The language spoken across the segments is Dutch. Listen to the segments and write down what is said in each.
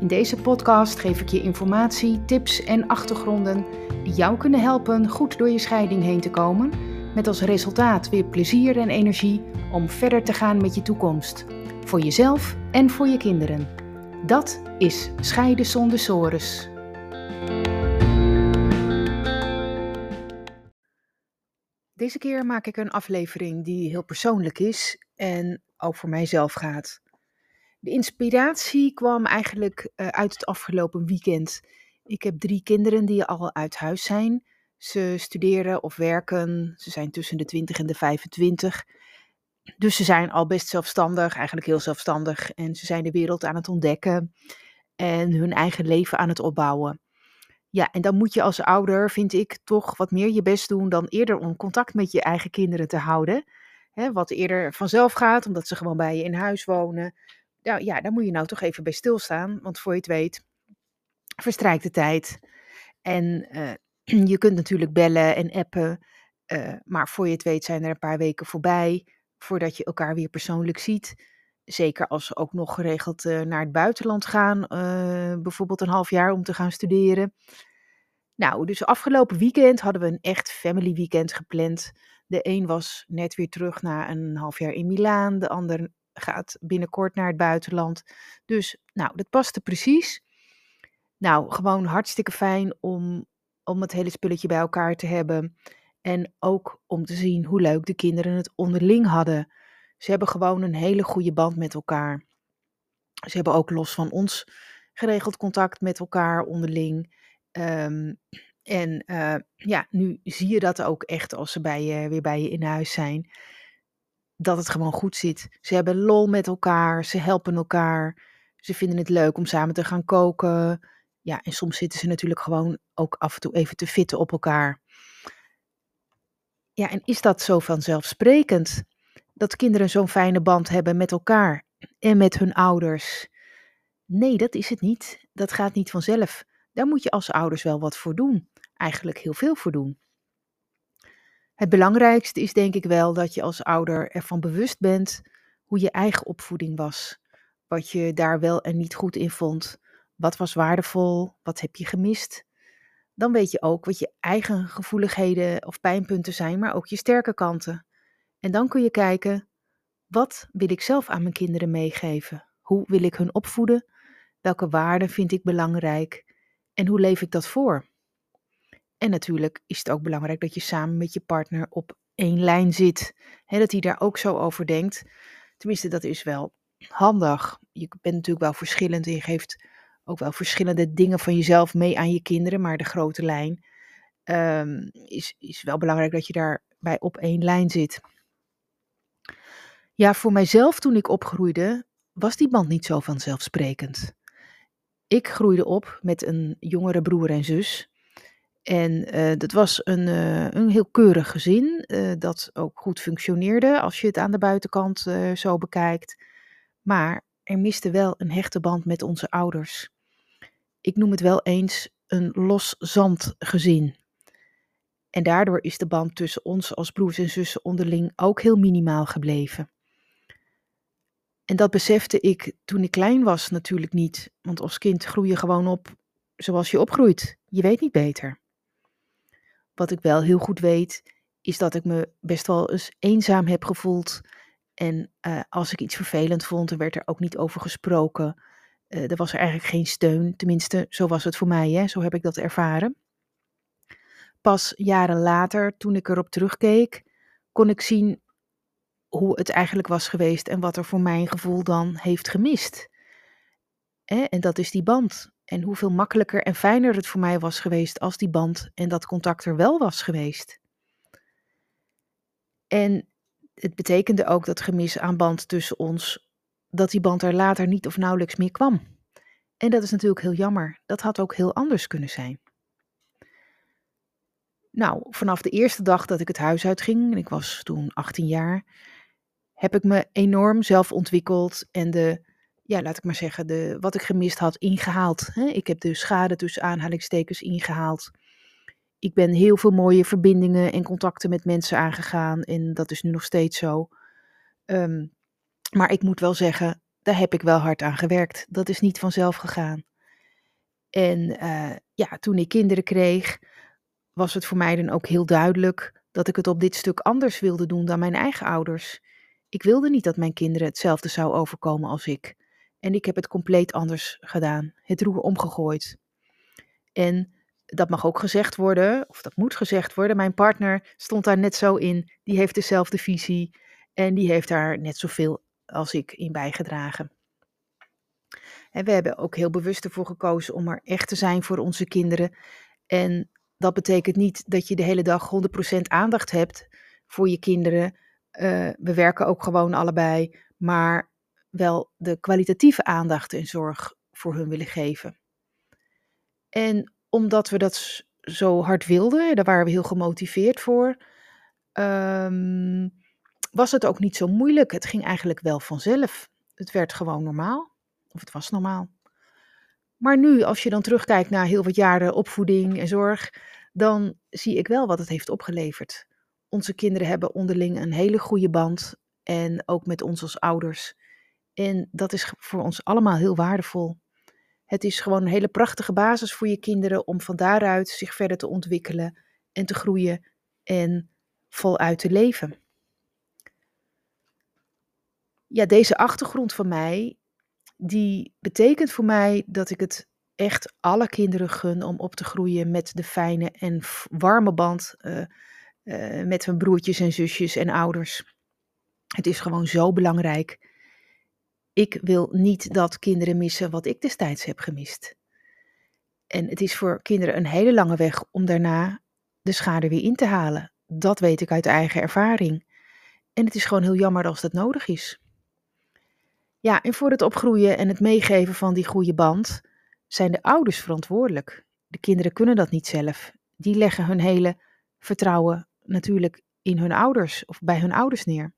In deze podcast geef ik je informatie, tips en achtergronden die jou kunnen helpen goed door je scheiding heen te komen, met als resultaat weer plezier en energie om verder te gaan met je toekomst, voor jezelf en voor je kinderen. Dat is Scheiden zonder sores. Deze keer maak ik een aflevering die heel persoonlijk is en ook voor mijzelf gaat. De inspiratie kwam eigenlijk uh, uit het afgelopen weekend. Ik heb drie kinderen die al uit huis zijn. Ze studeren of werken. Ze zijn tussen de 20 en de 25. Dus ze zijn al best zelfstandig, eigenlijk heel zelfstandig. En ze zijn de wereld aan het ontdekken en hun eigen leven aan het opbouwen. Ja, en dan moet je als ouder, vind ik, toch wat meer je best doen dan eerder om contact met je eigen kinderen te houden. Wat eerder vanzelf gaat, omdat ze gewoon bij je in huis wonen nou ja, daar moet je nou toch even bij stilstaan. Want voor je het weet, verstrijkt de tijd. En uh, je kunt natuurlijk bellen en appen. Uh, maar voor je het weet zijn er een paar weken voorbij. Voordat je elkaar weer persoonlijk ziet. Zeker als ze ook nog geregeld uh, naar het buitenland gaan. bijvoorbeeld een half jaar om te gaan studeren. Nou, dus afgelopen weekend hadden we een echt family weekend gepland. De een was net weer terug na een half jaar in Milaan. De ander gaat binnenkort naar het buitenland. Dus nou, dat paste precies. Nou, gewoon hartstikke fijn om, om het hele spulletje bij elkaar te hebben. En ook om te zien hoe leuk de kinderen het onderling hadden. Ze hebben gewoon een hele goede band met elkaar. Ze hebben ook los van ons geregeld contact met elkaar onderling. Um, en uh, ja, nu zie je dat ook echt als ze bij je, weer bij je in huis zijn dat het gewoon goed zit. Ze hebben lol met elkaar, ze helpen elkaar, ze vinden het leuk om samen te gaan koken. Ja, en soms zitten ze natuurlijk gewoon ook af en toe even te fitten op elkaar. Ja, en is dat zo vanzelfsprekend? Dat kinderen zo'n fijne band hebben met elkaar en met hun ouders? Nee, dat is het niet. Dat gaat niet vanzelf. Daar moet je als ouders wel wat voor doen. Eigenlijk heel veel voor doen. Het belangrijkste is denk ik wel dat je als ouder ervan bewust bent hoe je eigen opvoeding was. Wat je daar wel en niet goed in vond. Wat was waardevol? Wat heb je gemist? Dan weet je ook wat je eigen gevoeligheden of pijnpunten zijn, maar ook je sterke kanten. En dan kun je kijken, wat wil ik zelf aan mijn kinderen meegeven? Hoe wil ik hun opvoeden? Welke waarden vind ik belangrijk? En hoe leef ik dat voor? En natuurlijk is het ook belangrijk dat je samen met je partner op één lijn zit. dat hij daar ook zo over denkt. Tenminste, dat is wel handig. Je bent natuurlijk wel verschillend en je geeft ook wel verschillende dingen van jezelf mee aan je kinderen. Maar de grote lijn um, is, is wel belangrijk dat je daarbij op één lijn zit. Ja, voor mijzelf toen ik opgroeide, was die band niet zo vanzelfsprekend. Ik groeide op met een jongere broer en zus. En uh, dat was een, uh, een heel keurig gezin, uh, dat ook goed functioneerde als je het aan de buitenkant zo bekijkt. Maar er miste wel een hechte band met onze ouders. Ik noem het wel eens een los zandgezin. En daardoor is de band tussen ons als broers en zussen onderling ook heel minimaal gebleven. En dat besefte ik toen ik klein was natuurlijk niet, want als kind groei je gewoon op zoals je opgroeit. Je weet niet beter. Wat ik wel heel goed weet, is dat ik me best wel eens eenzaam heb gevoeld. En uh, als ik iets vervelend vond, dan werd er ook niet over gesproken. Uh, er was er eigenlijk geen steun. Tenminste, zo was het voor mij, hè? zo heb ik dat ervaren. Pas jaren later, toen ik erop terugkeek, kon ik zien hoe het eigenlijk was geweest en wat er voor mijn gevoel dan heeft gemist. En dat is die band. En hoeveel makkelijker en fijner het voor mij was geweest als die band en dat contact er wel was geweest. En het betekende ook dat gemis aan band tussen ons, dat die band er later niet of nauwelijks meer kwam. En dat is natuurlijk heel jammer. Dat had ook heel anders kunnen zijn. Nou, vanaf de eerste dag dat ik het huis uitging, en ik was toen 18 jaar, heb ik me enorm zelf ontwikkeld en de, ja, laat ik maar zeggen, de, wat ik gemist had, ingehaald. Hè? Ik heb de schade tussen aanhalingstekens ingehaald. Ik ben heel veel mooie verbindingen en contacten met mensen aangegaan en dat is nu nog steeds zo. Ehm, maar ik moet wel zeggen, daar heb ik wel hard aan gewerkt. Dat is niet vanzelf gegaan. En uh, ja, toen ik kinderen kreeg, was het voor mij dan ook heel duidelijk dat ik het op dit stuk anders wilde doen dan mijn eigen ouders. Ik wilde niet dat mijn kinderen hetzelfde zou overkomen als ik. En ik heb het compleet anders gedaan, het roer omgegooid. En dat mag ook gezegd worden, of dat moet gezegd worden, mijn partner stond daar net zo in. Die heeft dezelfde visie en die heeft daar net zoveel als ik in bijgedragen. En we hebben ook heel bewust ervoor gekozen om er echt te zijn voor onze kinderen. En dat betekent niet dat je de hele dag 100% aandacht hebt voor je kinderen. Uh, we werken ook gewoon allebei, maar wel de kwalitatieve aandacht en zorg voor hun willen geven. En omdat we dat zo hard wilden, daar waren we heel gemotiveerd voor, um, was het ook niet zo moeilijk. Het ging eigenlijk wel vanzelf. Het werd gewoon normaal. Of het was normaal. Maar nu, als je dan terugkijkt naar heel wat jaren opvoeding en zorg, dan zie ik wel wat het heeft opgeleverd. Onze kinderen hebben onderling een hele goede band en ook met ons als ouders. En dat is voor ons allemaal heel waardevol. Het is gewoon een hele prachtige basis voor je kinderen om van daaruit zich verder te ontwikkelen en te groeien en voluit te leven. Ja, deze achtergrond van mij, die betekent voor mij dat ik het echt alle kinderen gun om op te groeien met de fijne en warme band uh, uh, met hun broertjes en zusjes en ouders. Het is gewoon zo belangrijk. Ik wil niet dat kinderen missen wat ik destijds heb gemist. En het is voor kinderen een hele lange weg om daarna de schade weer in te halen. Dat weet ik uit eigen ervaring. En het is gewoon heel jammer als dat nodig is. Ja, en voor het opgroeien en het meegeven van die goede band zijn de ouders verantwoordelijk. De kinderen kunnen dat niet zelf. Die leggen hun hele vertrouwen natuurlijk in hun ouders of bij hun ouders neer.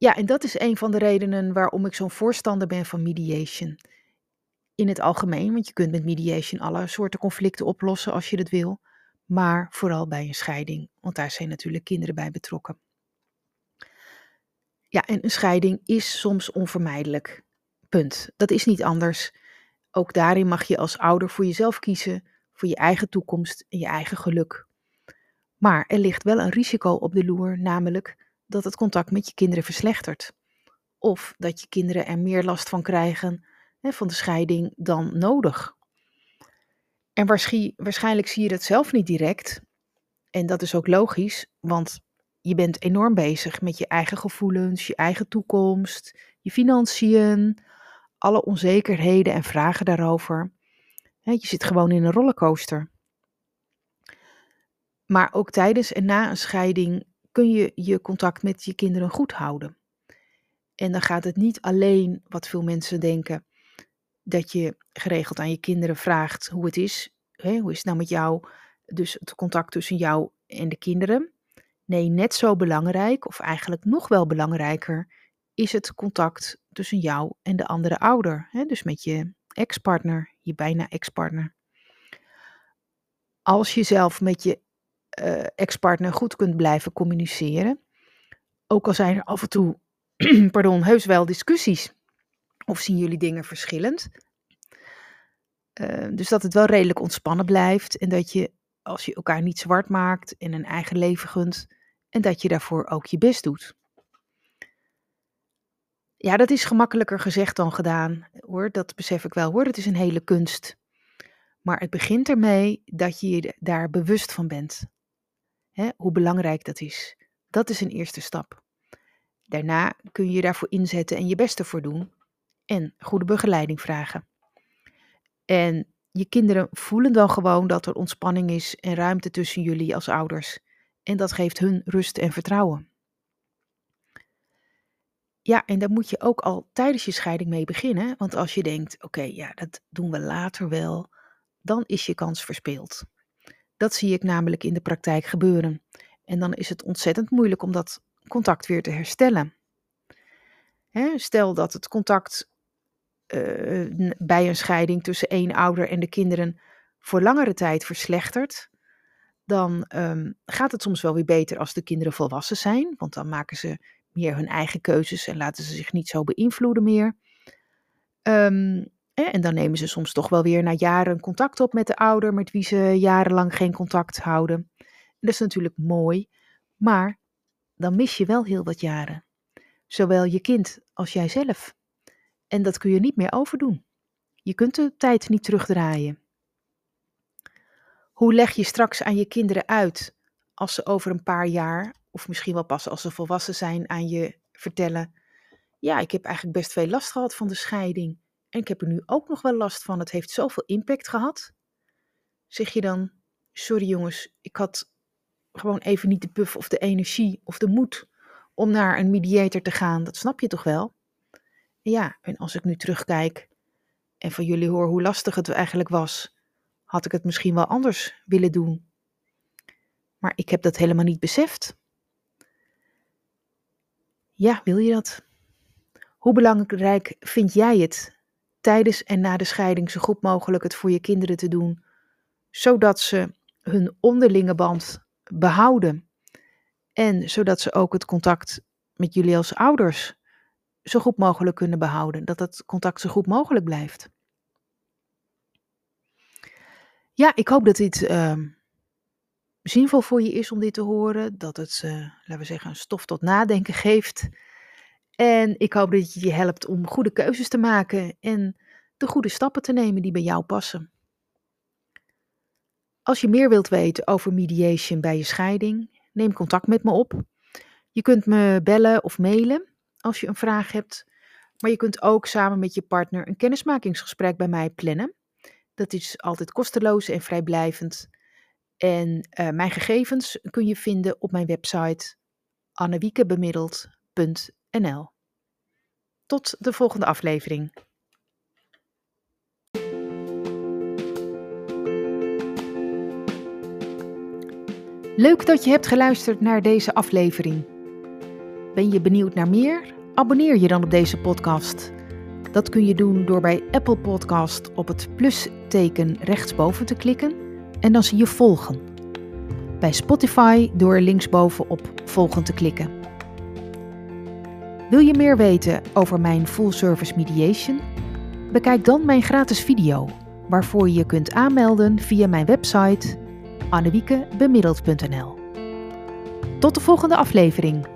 Ja, en dat is een van de redenen waarom ik zo'n voorstander ben van mediation. In het algemeen, want je kunt met mediation alle soorten conflicten oplossen als je dat wil, maar vooral bij een scheiding, want daar zijn natuurlijk kinderen bij betrokken. Ja, en een scheiding is soms onvermijdelijk. Punt. Dat is niet anders. Ook daarin mag je als ouder voor jezelf kiezen, voor je eigen toekomst en je eigen geluk. Maar er ligt wel een risico op de loer, namelijk dat het contact met je kinderen verslechtert. Of dat je kinderen er meer last van krijgen hè, van de scheiding dan nodig. En waarschijnlijk zie je dat zelf niet direct. En dat is ook logisch, want je bent enorm bezig met je eigen gevoelens, je eigen toekomst, je financiën, alle onzekerheden en vragen daarover. Je zit gewoon in een rollercoaster. Maar ook tijdens en na een scheiding kun je je contact met je kinderen goed houden. En dan gaat het niet alleen, wat veel mensen denken, dat je geregeld aan je kinderen vraagt hoe het is. Hè, hoe is het nou met jou? Dus het contact tussen jou en de kinderen. Nee, net zo belangrijk, of eigenlijk nog wel belangrijker, is het contact tussen jou en de andere ouder. Hè? Dus met je ex-partner, je bijna ex-partner. Als je zelf met je uh, ex-partner goed kunt blijven communiceren, ook al zijn er af en toe, pardon, heus wel discussies, of zien jullie dingen verschillend. Uh, dus dat het wel redelijk ontspannen blijft en dat je, als je elkaar niet zwart maakt en een eigen leven gunt, en dat je daarvoor ook je best doet. Ja, dat is gemakkelijker gezegd dan gedaan, hoor. Dat besef ik wel, hoor. Het is een hele kunst. Maar het begint ermee dat je je daar bewust van bent. Hoe belangrijk dat is. Dat is een eerste stap. Daarna kun je je daarvoor inzetten en je best ervoor doen. En goede begeleiding vragen. En je kinderen voelen dan gewoon dat er ontspanning is en ruimte tussen jullie als ouders. En dat geeft hun rust en vertrouwen. Ja, en daar moet je ook al tijdens je scheiding mee beginnen. Want als je denkt, oké, ja, dat doen we later wel, dan is je kans verspeeld. Dat zie ik namelijk in de praktijk gebeuren. En dan is het ontzettend moeilijk om dat contact weer te herstellen. Hè, stel dat het contact uh, bij een scheiding tussen één ouder en de kinderen voor langere tijd verslechtert, dan um, gaat het soms wel weer beter als de kinderen volwassen zijn, want dan maken ze meer hun eigen keuzes en laten ze zich niet zo beïnvloeden meer. Um, en dan nemen ze soms toch wel weer na jaren contact op met de ouder met wie ze jarenlang geen contact houden. dat is natuurlijk mooi, maar dan mis je wel heel wat jaren. Zowel je kind als jijzelf. En dat kun je niet meer overdoen. Je kunt de tijd niet terugdraaien. Hoe leg je straks aan je kinderen uit als ze over een paar jaar, of misschien wel pas als ze volwassen zijn, aan je vertellen: Ja, ik heb eigenlijk best veel last gehad van de scheiding. En ik heb er nu ook nog wel last van. Het heeft zoveel impact gehad. Zeg je dan: Sorry jongens, ik had gewoon even niet de puff of de energie of de moed om naar een mediator te gaan. Dat snap je toch wel? Ja, en als ik nu terugkijk en van jullie hoor hoe lastig het eigenlijk was, had ik het misschien wel anders willen doen. Maar ik heb dat helemaal niet beseft. Ja, wil je dat? Hoe belangrijk vind jij het tijdens en na de scheiding zo goed mogelijk het voor je kinderen te doen, zodat ze hun onderlinge band behouden en zodat ze ook het contact met jullie als ouders zo goed mogelijk kunnen behouden, dat het contact zo goed mogelijk blijft. Ja, ik hoop dat dit uh, zinvol voor je is om dit te horen. Dat het, uh, laten we zeggen, een stof tot nadenken geeft. En ik hoop dat je je helpt om goede keuzes te maken en de goede stappen te nemen die bij jou passen. Als je meer wilt weten over mediation bij je scheiding, neem contact met me op. Je kunt me bellen of mailen als je een vraag hebt. Maar je kunt ook samen met je partner een kennismakingsgesprek bij mij plannen. Dat is altijd kosteloos en vrijblijvend. En uh, mijn gegevens kun je vinden op mijn website annewiekebemiddeld.nl. Tot de volgende aflevering. Leuk dat je hebt geluisterd naar deze aflevering. Ben je benieuwd naar meer? Abonneer je dan op deze podcast. Dat kun je doen door bij Apple Podcast op het plusteken rechtsboven te klikken en dan zie je volgen. Bij Spotify door linksboven op volgen te klikken. Wil je meer weten over mijn full service mediation? Bekijk dan mijn gratis video, waarvoor je je kunt aanmelden via mijn website annewiekebemiddeld.nl. Tot de volgende aflevering.